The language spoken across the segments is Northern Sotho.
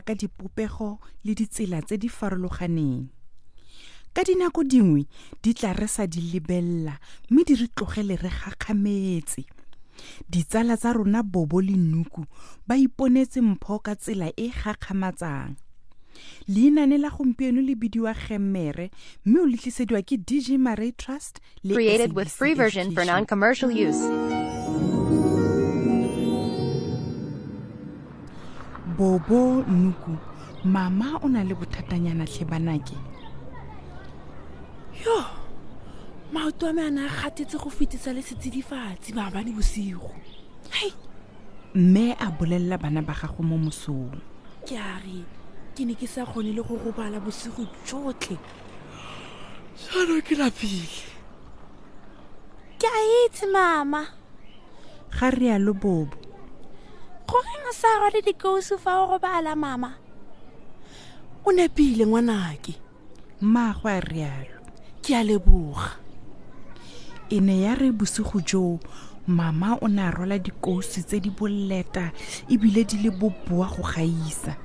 Dimpho di tla ka dipopego le ditsela tse di farologaneng. Ka dinako dingwe di tla re sa di lebelela mme di re tlogele re gakgametse. Ditsala tsa rona bobo le nnuku ba iponetse mpho ka tsela e gakgamatsang. Leinane la gompieno le bidiwa gemmere mme o ke dg maray trust le Created with free version for non-commercial use. Bobo nnuku mama o na le bothatanyana tlhe banake yo maoto a me a ne a gatetse go fetisa le setsidifatsi maabane bosigo. Hei mme a bolelela bana ba gago mo mosong. Ke a re ke ne ke sa kgone le go robala bosigo jotlhe jaanong ke lapile. Ke a itse mama. Ga rialo bobo goreng sa rwale dikousu fa o robala mama? O nepile ngwanake. Mmaagwe a rialo. Ke a leboga. E ne ya re bosigo joo mama o ne a rwala dikousi tse di boleta ebile di le boboa go gaisa.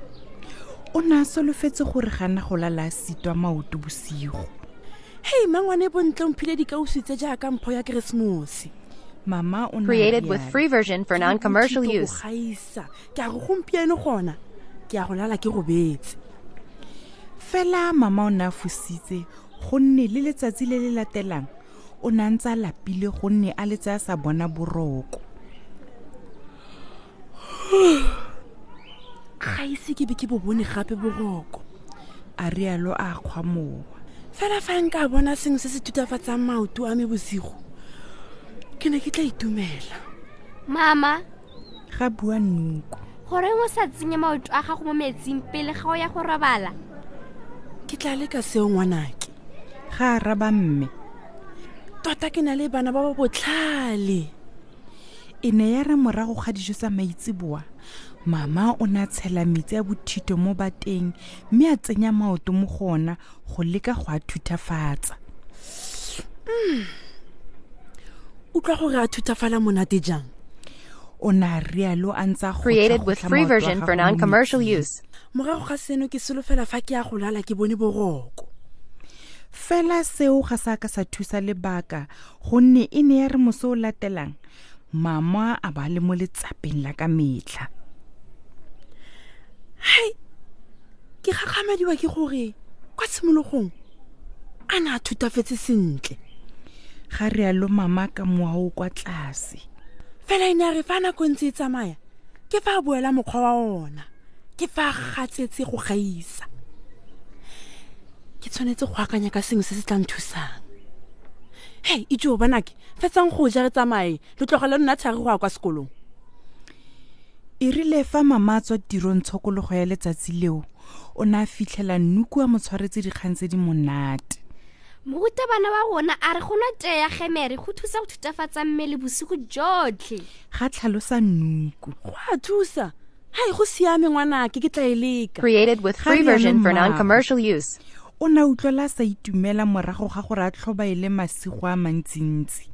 O ne a solofetse gore gana go lala a sitwa maoto bosigo. Hei mangwane bontle mphile dikausu tse jaaka mpho ya keresemose Created with free version for non-commercial use. go gaisa. Ke a go gompieno gona. Ke a go lala ke robetse fela mama o ne a fositse gonne le letsatsi le le latelang o ne a ntse a lapile gonne a letse a sa bona boroko. Ga ise ke be ke bo bone gape boroko. A rialo a fela fa nka bona sengwe se se thutafatsang maoto a me bosigo ke ne ke tla itumela. Mama. Ga bua nnuku goreng o sa tsenye maoto a gago mo metsing pele ga o ya go robala. Ke tla leka seo ngwanake. Ga a raba mme. Tota ke na le bana ba ba botlhale. E ne ya re morago ga dijo tsa maitsiboa mama o ne a tshela metsi a bothito mo bateng mme a tsenya maoto mo gona go leka go a thuthafatsa utlwa gore a thutafala monate jang? O ne a rialo a ntse a Created with free version for non-commercial use. morago ga seno ke solofela fa ke ya go lala ke bone boroko. Fela seo ga sa ka sa thusa lebaka gonne e ne ya re mose o latelang mama a ba le mo letsapeng la ka metlha. Hei ke gakgamadiwa ke gore kwa tshimologong a ne a thutafetse sentle ga rialo mama ka moa o kwa tlase. Fela e ne a re fa nako e ntse e tsamaya ke fa a boela mokgwa wa ona ke fa a gatsetse go gaisa. Ke tshwanetse go akanya ka sengwe se se tla nthusang hei jo banake fetsang go ja re tsamaye le tlogele nna thari go ya kwa sekolong. E rile fa mama tswa tirong tshokologo ya letsatsi leo o ne a fitlhela nnuku a mo tshwaretse dikgang tse di monate morutabana wa rona a re go nwa tee ya gemere go thusa go thutafatsa mmele bosigo jotlhe. Ga tlhalosa nnuku go a thusa. Hai go siame ngwanake ke tla e leka. Created with free version for non-commercial use. o ne a utlwela a sa itumela morago ga gore a tlhoba e le masigo a mantsintsi.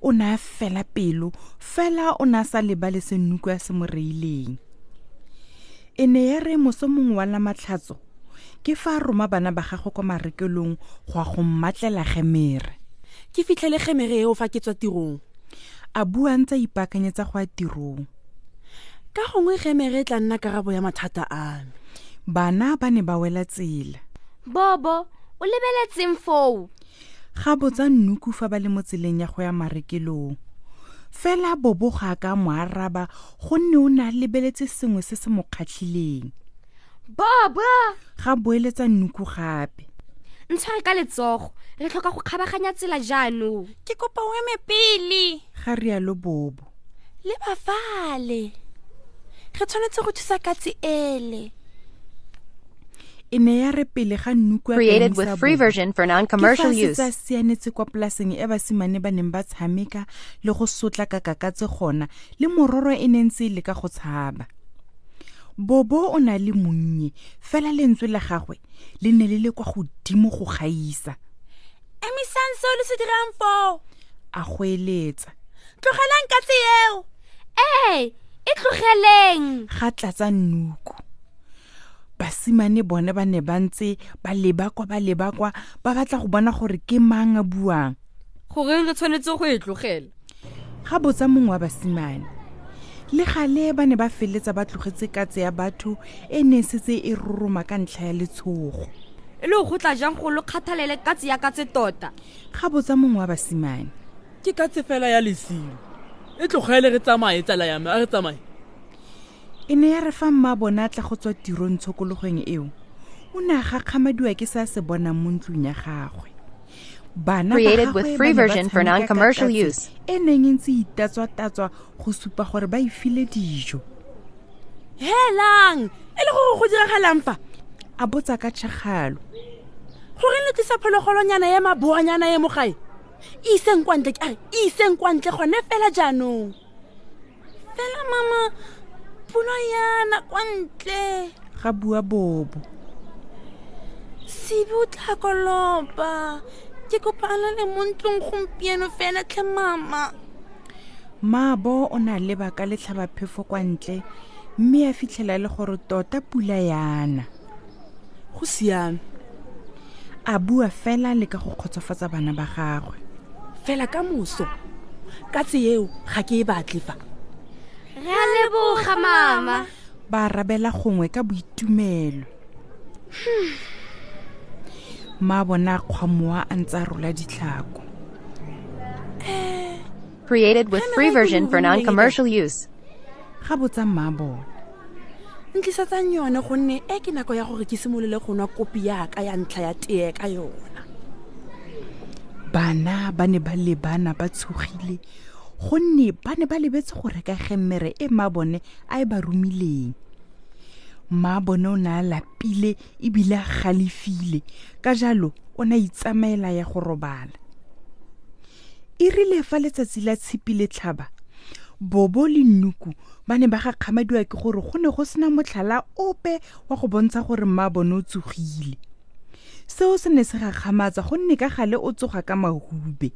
O ne a fela pelo fela o ne a sa lebale se nnuku a se mo reileng. E ne ya re moso mongwe wa lamatlhatso ke fa roma bana ba gagwe kwa marekelong go a go mmatlela gemere. Ke fitlhele gemere eo fa ke tswa tirong. A bua ntse a ipaakanyetsa go ya tirong. Ka gongwe gemere e tla nna karabo ya mathata a me bana ba ne ba wela tsela. Bobo o lebeletseng foo? Ga botsa nnuku fa ba le mo tseleng ya go ya marekelong. Fela bobo ga ka mo araba gonne o ne a lebeletse sengwe se se mo kgatlhileng bobo ga boeletsa nnuku gape. Ntshware ka letsogo. Re tlhoka go kgabaganya tsela jaanong. Ke kopa o eme pele. Ga rialo bobo. Le bafale re tshwanetse go thusa katse ele. E ne ya re pele ga nnuku a Created Kenisa with free Bobo. version for non-commercial Ke fa use. se tsa sianetse kwa polaseng e basimane ba neng ba tshameka le go sotla ka kakatse gona. Le mororo e ne ntse e le ka go tshaba bobo o na le monnye fela lentswe la gagwe le ne le le kwa godimo go gaisa. Emisang seo le se dirang foo? A goeletsa. Tlogelang katse eo. Ee e tlogeleng. Ga tlatsa nnuku. Basimane bone ba ne ba ntse ba leba kwa ba leba kwa ba batla go bona gore ke mang a buang. Goreng re tshwanetse go e tlogela? Ga botsa mongwe wa basimane le gale ba ne ba feleletsa ba tlogetse katse ya batho e ne e setse e roroma ka ntlha ya letshogo. E le go tla jang go lo kgathalele katse ya katse tota? Ga botsa mongwe wa basimane. Ke katse fela ya lesilo. E tlogele re tsamaye tsala ya me a re tsamaye. E ne ya re fa mma bona a tla go tswa tirong tshokologong eo. O ne a gakgamadiwa ke se a se bonang mo ntlong ya gagwe Created with free version for non-commercial use. neng ntse itatswa-tatswa go supa gore ba file dijo. Helang! E le gore go diragalang fa? A botsa ka tšhagalo. Goreng le tlisa phologolonyana ya maboanyana mo gae? E iseng kwa ntle ke e iseng kwa ntle gone fela jaanong? Fela mama kwa ntle. Ga bua bobo. Sebe o tla ke kopana le mo ntlong gompieno fela tlhe mama. Maabo o ne a leba ka letlhabaphefo kwa ntle mme a fitlhela le gore tota pula yana. Go siame. A bua fela le ka go kgotsofatsa bana ba gagwe. Fela ka moso katse eo ga ke e batle fa. Re a leboga mama. Ba arabela gongwe ka boitumelo. Mma bona a kgwamoa a ntse a rola ditlhako. Created with free version for non-commercial use. ga botsa mma bona. Ntlisetsang yone gonne e ke nako ya gore ke simolole go nwa kopi yaka ya ntlha ya tee ka yona. Bana ba ne ba lebana ba tshogile. Gonne ba ne ba lebetse go reka gemmere e mma bone a e ba romileng mma bone o ne a lapile ebile a galefile ka jalo o ne a itsamaela ya go robala. E rile fa letsatsi la tshipi le tlhaba. Bobo le nnuku ba ne ba gakgamadiwa ke gore go ne go sena motlhala ope wa go bontsha gore mma bone o tsogile. Seo se ne se gakgamatsa gonne ka gale o tsoga ka mahube.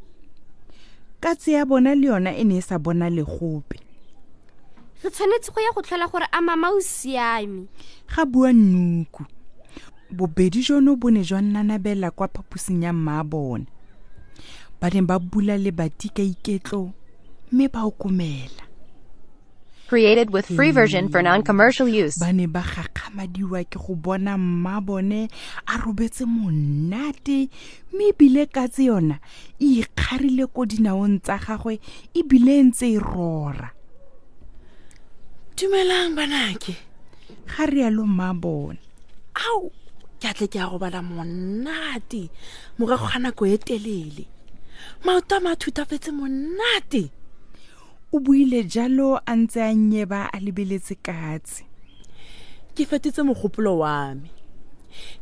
Katse ya bona le yona e ne e sa bona le gope re tshwanetse go ya go tlhola gore a mama o siame. Ga bua nnuku. Bobedi jono bo ne jwa nnanabela kwa phaposing ya mma bona. Ba ne ba bula lebati ka iketlo mme ba okomela. Created with free version for non-commercial use. ba ne ba gakgamadiwa ke go bona mma bone a robetse monate mme ebile katse yona e ikgarile ko dinaong tsa gagwe ebile e ntse e rora dumelang banake. Ga rialo mma bone ao ke atle ke a robala monate. Morago ga nako e telele. Maoto a ma a thutafetse monate. O buile jalo a ntse a nyeba a lebeletse katse. Ke fetetse mogopolo wa me.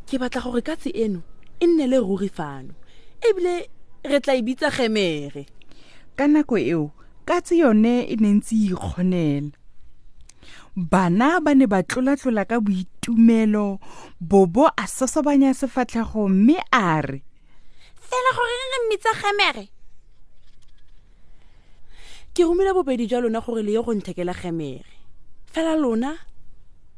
Ke batla gore katse eno e nne le ruri fano ebile re tla e bitsa gemere ka nako eo katse yone e ne ntse e ikgonela bana ba ne ba tlola-tlola ka boitumelo bobo a sosobanya sefatlhego mme a re fela gore re mmitsa gemere? Ke romile bobedi jwa lona gore le ye go nthekela gemere. Fela lona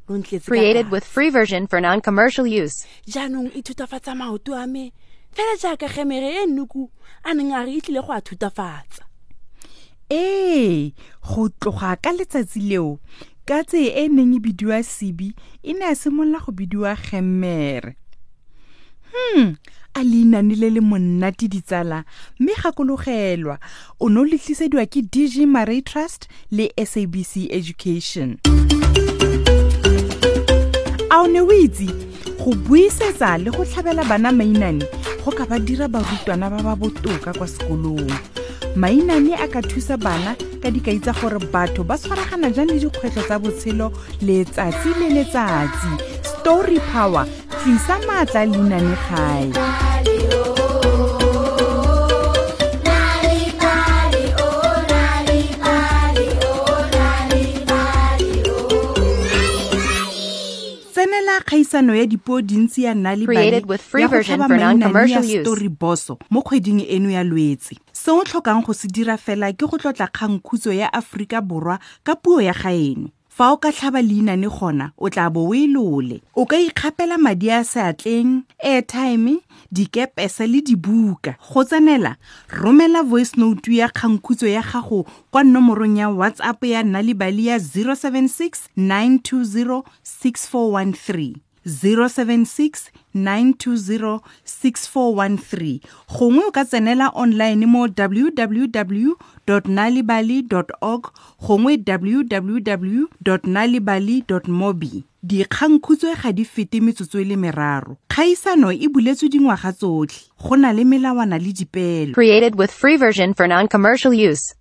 lo ntletse Created with free version for non-commercial use. jaanong e thutafatsa maoto a me. Fela jaaka gemere e nnuku a neng a re e tlile go a thutafatsa. Ee go tloga ka letsatsi leo katse e neng e bidiwa sebi e ne a simolola go bidiwa gemmere. Hmm a leinane le le monate ditsala mme gakologelwa o ne o letlisediwa ke dg maray trust le sabc education. A o ne o itse go buisetsa le go tlhabela bana mainane go ka ba dira barutwana ba ba botoka kwa sekolong. Mainane a ka thusa bana ka dikai tsa gore batho ba tshwaragana jang le dikgwetlho tsa botshelo letsatsi le letsatsi. Story power tlisa maatla leinane gae. Kgaisano ya dipuo dintsi ya nna le Created ya go tlhaba for non-commercial story boso mo kgweding eno ya lwetse se o tlhokang go se dira fela ke go tlotla kgangkhutso ya aforika borwa ka puo ya gaeno. Fa o ka tlhaba leinane gona o tla bo o e lole. O ka ikgapela madi a seatleng airtime dikepese le dibuka. Go tsenela romela voice note ya kgangkhutso ya gago kwa nomorong ya whatsapp ya nna le bali ya 076 920 6413 076 920 6413 gongwe o ka tsenela online mo www nalibali org gongwe www nalibali mobi. Dikgangkhutso ga di fete metsotso e le meraro. Kgaisano e buletswe dingwaga tsotlhe. Go na le melawana le dipeelo Created with free version for non-commercial use.